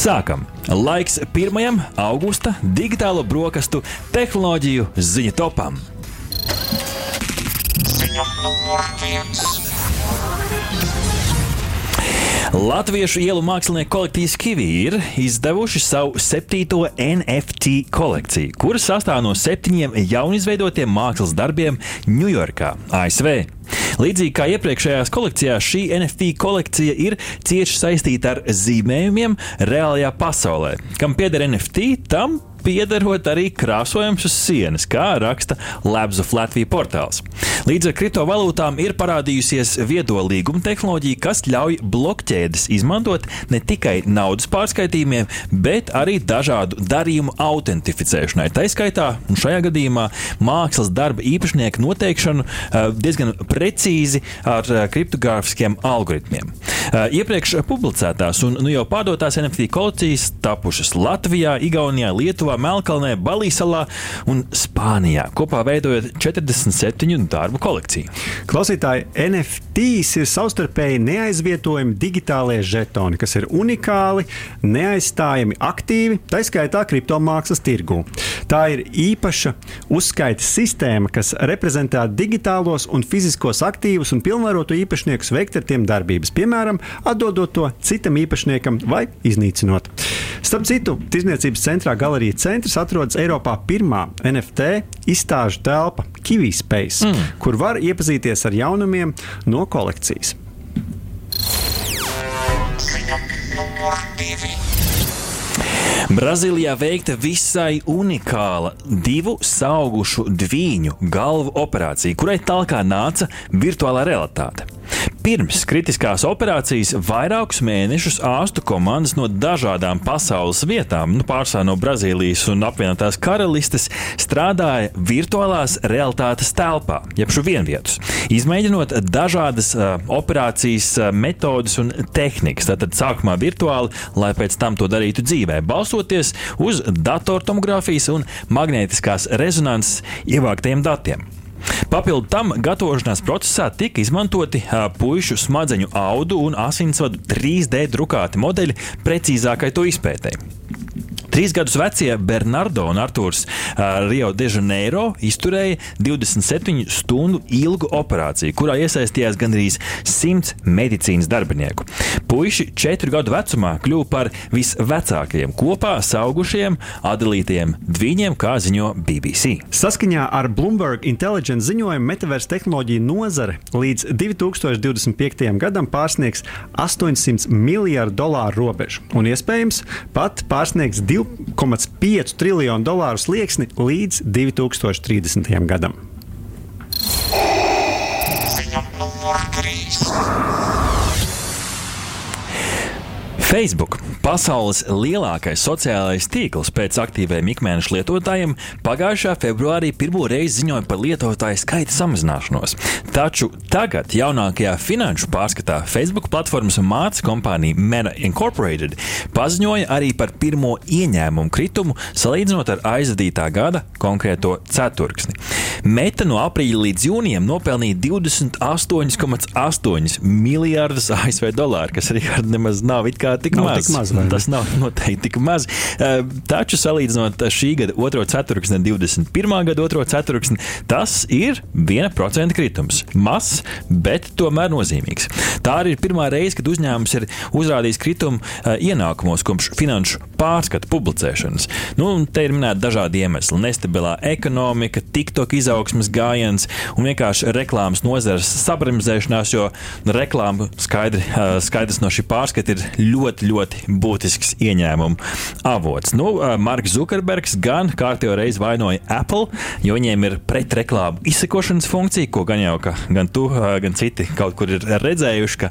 Sākam! Laiks 1. augusta digitālo brokastu tehnoloģiju ziņu topam. Latviešu ielu mākslinieku kolektīvs Kivi ir izdevuši savu septīto NFT kolekciju, kuras sastāv no septiņiem jaunizveidotiem mākslas darbiem Ņujorkā, ASV. Līdzīgi kā iepriekšējās kolekcijās, šī NFT kolekcija ir cieši saistīta ar zīmējumiem reālajā pasaulē. Kam pieder NFT, tam piederot arī krāsojums uz sienas, kā raksta Labs of Latvijas portāls. Līdz ar kriptovalūtām ir parādījusies viedo līguma tehnoloģija, kas ļauj blokķēdes izmantot ne tikai naudas pārskaitījumiem, bet arī dažādu darījumu autentificēšanai. Tā izskaitā, un šajā gadījumā mākslas darba īpašnieku noteikšanu eh, diezgan precīzi ar eh, kriptogrāfiskiem algoritmiem. Eh, iepriekš publicētās un nu jau pārdotās NFT kolekcijas tapušas Latvijā, Igaunijā, Lietuvā. Lietuvā, Melkalnē, Balīsalā un Spānijā, kopā veidojot 47 darbu kolekciju. Klausītāji, NFTs ir savstarpēji neaizvietojami digitālie žetoni, kas ir unikāli, neaizstājami aktīvi, tā skaitā kriptomākslas tirgū. Tā ir īpaša uzskaitas sistēma, kas reprezentē digitālos un fiziskos aktīvus un pilnvarotu īpašniekus veikt ar tiem darbības, piemēram, atdodot to citam īpašniekam vai iznīcinot. Starp citu, Tirzniecības centrā Galerija centrs atrodas Eiropā pirmā NFT izstāžu telpa Kivispace, mm. kur var iepazīties ar jaunumiem no kolekcijas. Brazīlijā veikta visai unikāla divu augušu dviņu galvu operācija, kurai talkā nāca virtuālā realitāte. Pirms kritiskās operācijas vairākus mēnešus ārstu komandas no dažādām pasaules vietām, nu, pārsvarā no Brazīlijas un apvienotās karalistes, strādāja virtuālās realitātes telpā, jeb šo vienvietus, izmēģinot dažādas uh, operācijas uh, metodes un tehnikas. Tātad sākumā virtuāli, lai pēc tam to darītu dzīvē, balstoties uz datortomogrāfijas un magnētiskās rezonanses ievāktajiem datiem. Papildu tam gatavošanās procesā tika izmantoti pušu smadzeņu audu un asinsvadu 3D drukāti modeļi precīzākai to izpētēji. Trīs gadus vecie Bernardo un Arthurs Rio de Janeiro izturēja 27 stundu ilgu operāciju, kurā iesaistījās gandrīz 100 medicīnas darbinieku. Puisi četru gadu vecumā kļuva par visvecākajiem kopā augušiem atdalītiem dviņiem, kā ziņo BBC. Saskaņā ar Bloomberg Intelligence ziņojumu Metaverse tehnoloģija nozare līdz 2025. gadam pārsniegs 800 miljardu dolāru robežu un iespējams pat pārsniegs 2 2,5 triljonu dolāru slieksni līdz 2030. gadam. Ziņa numur 3. Facebook, pasaules lielākais sociālais tīkls pēc aktīviem ikmēneša lietotājiem, pagājušā februārī pirmo reizi ziņoja par lietotāju skaita samazināšanos. Taču tagad, jaunākajā finanšu pārskatā, Facebook platformas māca kompānija Meta Incorporated paziņoja arī par pirmo ieņēmumu kritumu salīdzinot ar aizvadītā gada konkrēto ceturksni. Meta no aprīļa līdz jūnijam nopelnīja 28,8 miljardus ASV dolāru, kas arī nemaz nav it kā tik nav maz. Tik maz Tas nav noteikti tik maz. Eh, taču salīdzinot šī gada otro ceturksni ar 21. gada otro ceturksni, tas ir 1% kritums. Mazs, bet tomēr nozīmīgs. Tā arī ir pirmā reize, kad uzņēmums ir uzrādījis kritumu eh, ienākumos kopš finanšu pārskatu publicēšanas. Nu, te ir minēti dažādi iemesli - nestabilā ekonomika, TikTok izaugsmas gājiens un vienkārši reklāmas nozares sabremzēšanās, jo reklāma skaidri, eh, skaidrs no šī pārskata ir ļoti ļoti, ļoti būtisks ieņēmumu avots. Nu, Marks Zukerbergs gan kārtībā reizi vainoja Apple, jo viņiem ir pretreklāmu izsekošanas funkcija, ko gan jau ka, gan tu, gan citi kaut kur ir redzējuši, ka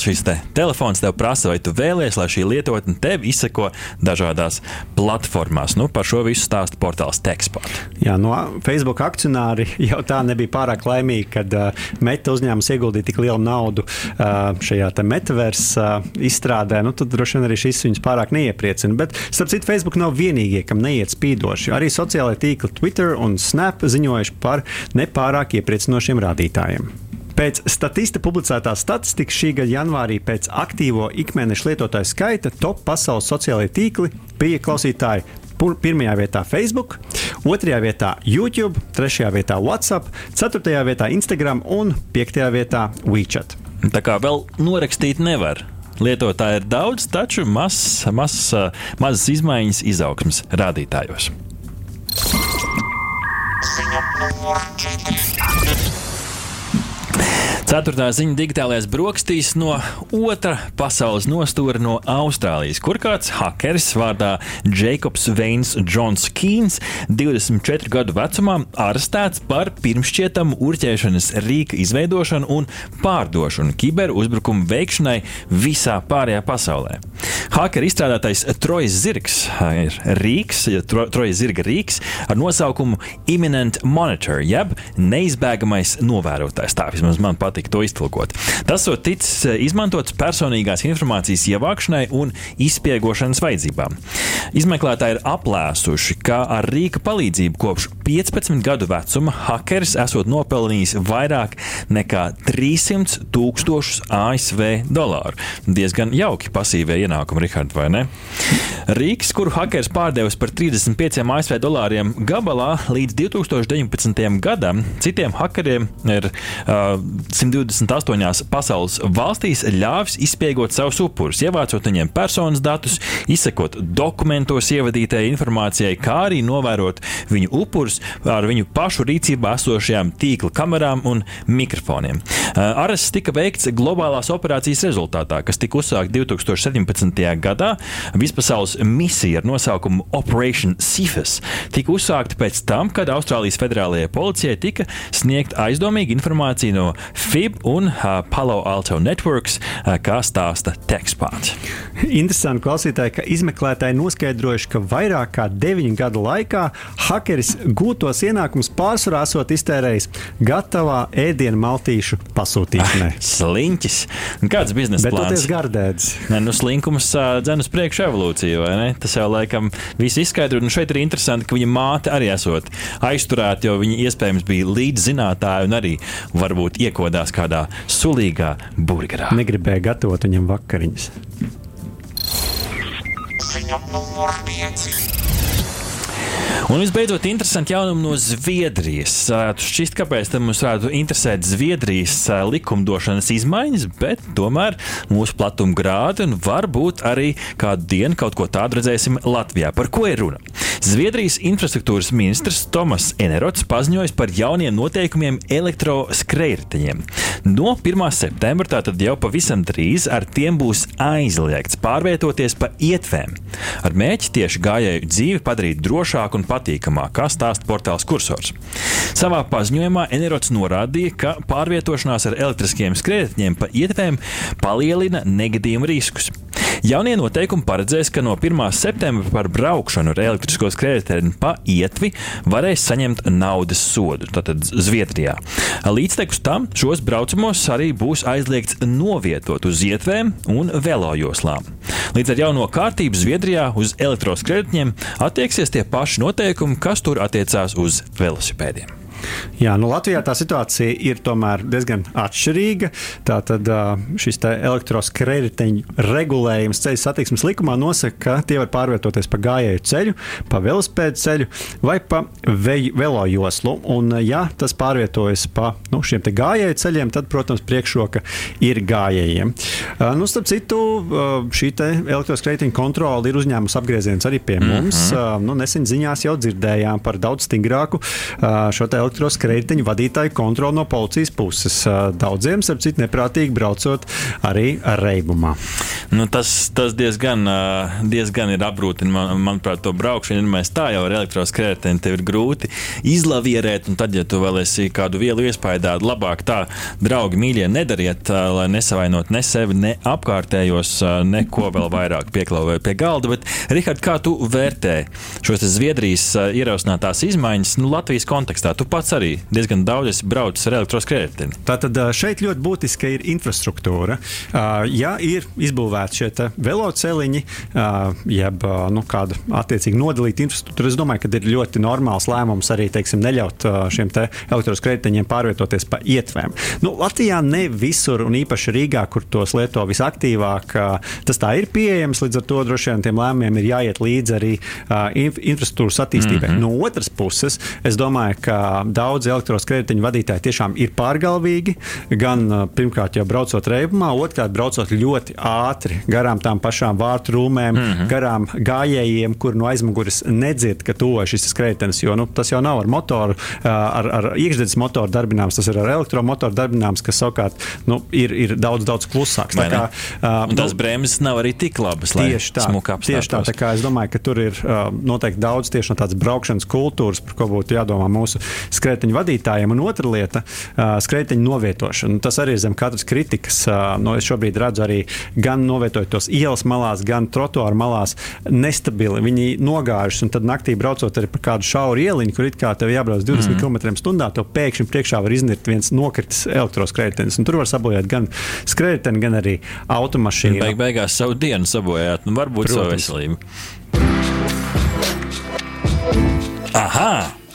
šis te telefons tev prasa, vai tu vēlies, lai šī lietotne tev izseko dažādās platformās. Nu, par šo visu stāsta portāls Teksport. Jā, no Facebook akcionāri jau tā nebija pārāk laimīgi, kad uh, Meta uzņēmums ieguldīja tik lielu naudu uh, šajā metaversa uh, izstrādē nu, tad droši vien arī šis viņus pārāk neiepriecina. Bet, starp citu, Facebook nav vienīgie, kam neiet spīdoši. Arī sociālai tīkli Twitter un Snap ziņojuši par nepārāk iepriecinošiem rādītājiem. Pēc statista publicētās statistikas šī gada janvārī pēc aktīvo ikmēneša lietotāju skaita top pasaules sociālajie tīkli bija klausītāji pirmajā vietā Facebook, otrajā vietā YouTube, trešajā vietā WhatsApp, ceturtajā vietā Instagram un piektajā vietā WeChat. Tā kā vēl norakstīt nevar. Lietotāji ir daudz, taču mazas maz, maz izmaiņas izaugsmas rādītājos. Ziņa numur 4. Ceturtā ziņa digitālajās brokastīs no otra pasaules nostūra no Austrālijas, kur kāds hakeris vārdā Jēkabs Veins Džons Kīns, 24 gadu vecumā, arestēts par pirmšķietamu urķēšanas rīka izveidošanu un pārdošanu kiberuzbrukumu veikšanai visā pārējā pasaulē. Hakera izstrādātais Trojas zirgs ir rīks, tro, Trojas zirga rīks ar nosaukumu Imminent Monitor, jeb neizbēgamais novērotājs. Tā vismaz man patīk patika to iztulkot. Tas ir ticis eh, izmantots personīgās informācijas ievākšanai un izspiegošanas vajadzībām. Izmeklētāji ir aplēsuši, ka ar rīka palīdzību kopš 15 gadu vecuma hakeris esot nopelnījis vairāk nekā 300 tūkstošus ASV dolāru. Diezgan jauki pasīvie ienākumi, Rihard, vai ne? Rīks, kuru hakeris pārdevis par 35 ASV dolāriem gabalā līdz 2019. gadam, citiem hakeriem ir uh, 128 pasaules valstīs ļāvis izspiegot savus upurus, ievācot viņiem personas datus, izsekot dokumentos ievadītajai informācijai, kā arī novērot viņu upurus ar viņu pašu rīcībā esošajām tīkla kamerām un mikrofoniem. Arests tika veikts globālās operācijas rezultātā, kas tika uzsākta 2017. gadā. Vispasaules misija ar nosaukumu Operation Sifas tika uzsākta pēc tam, kad Austrālijas federālajai policijai tika sniegta aizdomīga informācija no FIB un uh, Palo Alto Networks, uh, kā stāsta tekstpāns. Interesanti klausītāji, ka izmeklētāji noskaidrojuši, ka vairāk kā 9 gadu laikā hakeris gūtos ienākumus pārsvarā esot iztērējis gatavā ēdienu maltīšu pasūtīšanai. Ah, sliņķis! Kāds biznesa plāns? Tas ir gardēds. Ne, nu, slinkums dzen uz priekšu evolūciju, vai ne? Tas jau laikam viss izskaidro. Un šeit ir interesanti, ka viņa māte arī esot aizturēta, jo viņa iespējams bija līdzzinātāja un arī varbūt iekodās kādā sulīgā burgerā. Negribēja gatavot viņam vakariņas. Ziņa numur 5. Un visbeidzot, interesanti jaunumi no Zviedrijas. Šķist, kāpēc mums varētu interesēt Zviedrijas likumdošanas izmaiņas, bet tomēr mūsu platuma grādi un varbūt arī kādu dienu kaut ko tādu redzēsim Latvijā. Par ko ir runa? Zviedrijas infrastruktūras ministrs Tomas Enerots paziņoja par jauniem noteikumiem elektroskrējējiņiem. No 1. septembra, tātad jau pavisam drīz, ar tiem būs aizliegts pārvietoties pa ietvēm. Ar mēķi tieši gājēju dzīvi padarīt drošāku un patīkamāk, kā stāsta portāls Cursors. Savā paziņojumā Enerots norādīja, ka pārvietošanās ar elektriskiem skrējējiem pa ietvēm palielina negadījumu riskus. Jaunie noteikumi paredzēs, ka no 1. septembra par braukšanu ar elektrisko skrējēju pa ietvi varēs saņemt naudas sodu, tātad Zviedrijā. Līdztekus tam šos braucamos arī būs aizliegts novietot uz ietvēm un velojoslām. Līdz ar jauno kārtību Zviedrijā uz elektroskrējējiem attieksies tie paši noteikumi, kas tur attiecās uz velosipēdiem. Jā, nu Latvijā tā situācija ir tomēr diezgan atšķirīga. Tātad šis elektroskrējēju regulējums ceļu satiksmes likumā nosaka, ka tie var pārvietoties pa gājēju ceļu, pa velospēdu ceļu vai pa velo joslu. Un, ja tas pārvietojas pa nu, šiem gājēju ceļiem, tad, protams, priekšroka ir gājējiem. Nu, starp citu, šī elektroskrējēju kontrole ir uzņēmusi apgrieziens arī pie mums. Mm -hmm. nu, nesen ziņās jau dzirdējām par daudz stingrāku šo elektroskrējēju elektroskrējēju vadītāju kontroli no policijas puses. Daudziem, starp citu, neprātīgi braucot arī reibumā. Nu, tas, tas diezgan, diezgan ir apgrūtina, man, manuprāt, to braukšanu. Mēs tā jau ar elektroskrējēju tev ir grūti izlavierēt, un tad, ja tu vēl esi kādu vielu iespējā, labāk tā, draugi, mīļie, nedariet, lai nesavainot ne sevi, ne apkārtējos, neko vēl vairāk pieklauvēt pie galda. Bet, Rihard, kā tu vērtē šos Zviedrijas ierosinātās izmaiņas nu, Latvijas kontekstā? Tu pats arī diezgan daudz braucu ar elektroskrējēju. Tātad šeit ļoti būtiska ir infrastruktūra. Ja ir izbūvēti šie veloceliņi, jeb nu, kāda attiecīgi nodalīta infrastruktūra, es domāju, ka ir ļoti normāls lēmums arī teiksim, neļaut šiem te elektroskrējējiem pārvietoties pa ietvēm. Nu, Latvijā ne visur, un īpaši Rīgā, kur tos lieto visaktīvāk, tas tā ir pieejams. Līdz ar to droši vien tiem lēmumiem ir jāiet līdzi arī inf infrastruktūras attīstībai. Mm -hmm. No otras puses, es domāju, ka daudz elektroskrējēju vadītāji tiešām ir pārgalvīgi. Gan pirmkārt, jau braucot reibumā, otrkārt, braucot ļoti ātri garām tām pašām vārtu rūmēm, mm -hmm. garām gājējiem, kur no aizmugures nedzird, ka tuvojas šis skrejtenis. Jo nu, tas jau nav ar motoru, ar, ar iekšzemes motoru darbināms, tas ir ar elektromotoru darbināms, kas savukārt nu, ir, ir daudz, daudz klusāks. Kā, uh, nu, bremzes nav arī tik labas, tieši tā, tieši tā, tā kā es domāju, ka tur ir uh, noteikti daudz tieši no tādas braukšanas kultūras, par ko būtu jādomā mūsu skrejteņu vadītājiem. Un otra lieta - skrejteņu novietošana. Tas arī ir zem katras kritikas. No, es šobrīd redzu arī gan novietojot tos ielas malās, gan trotuāru malās nestabili. Viņi nogājuši, un tad naktī braucot arī pa kādu šauru ieliņu, kur it kā tev jābrauc 20 mm. km/h, to pēkšņi priekšā var iznirt viens nokritis elektroskrejtenis. Tur var sabojāt gan skrejteni, gan arī automašīnu. Beig beigās savu dienu sabojāt, nu varbūt Protams. savu veselību. Aha!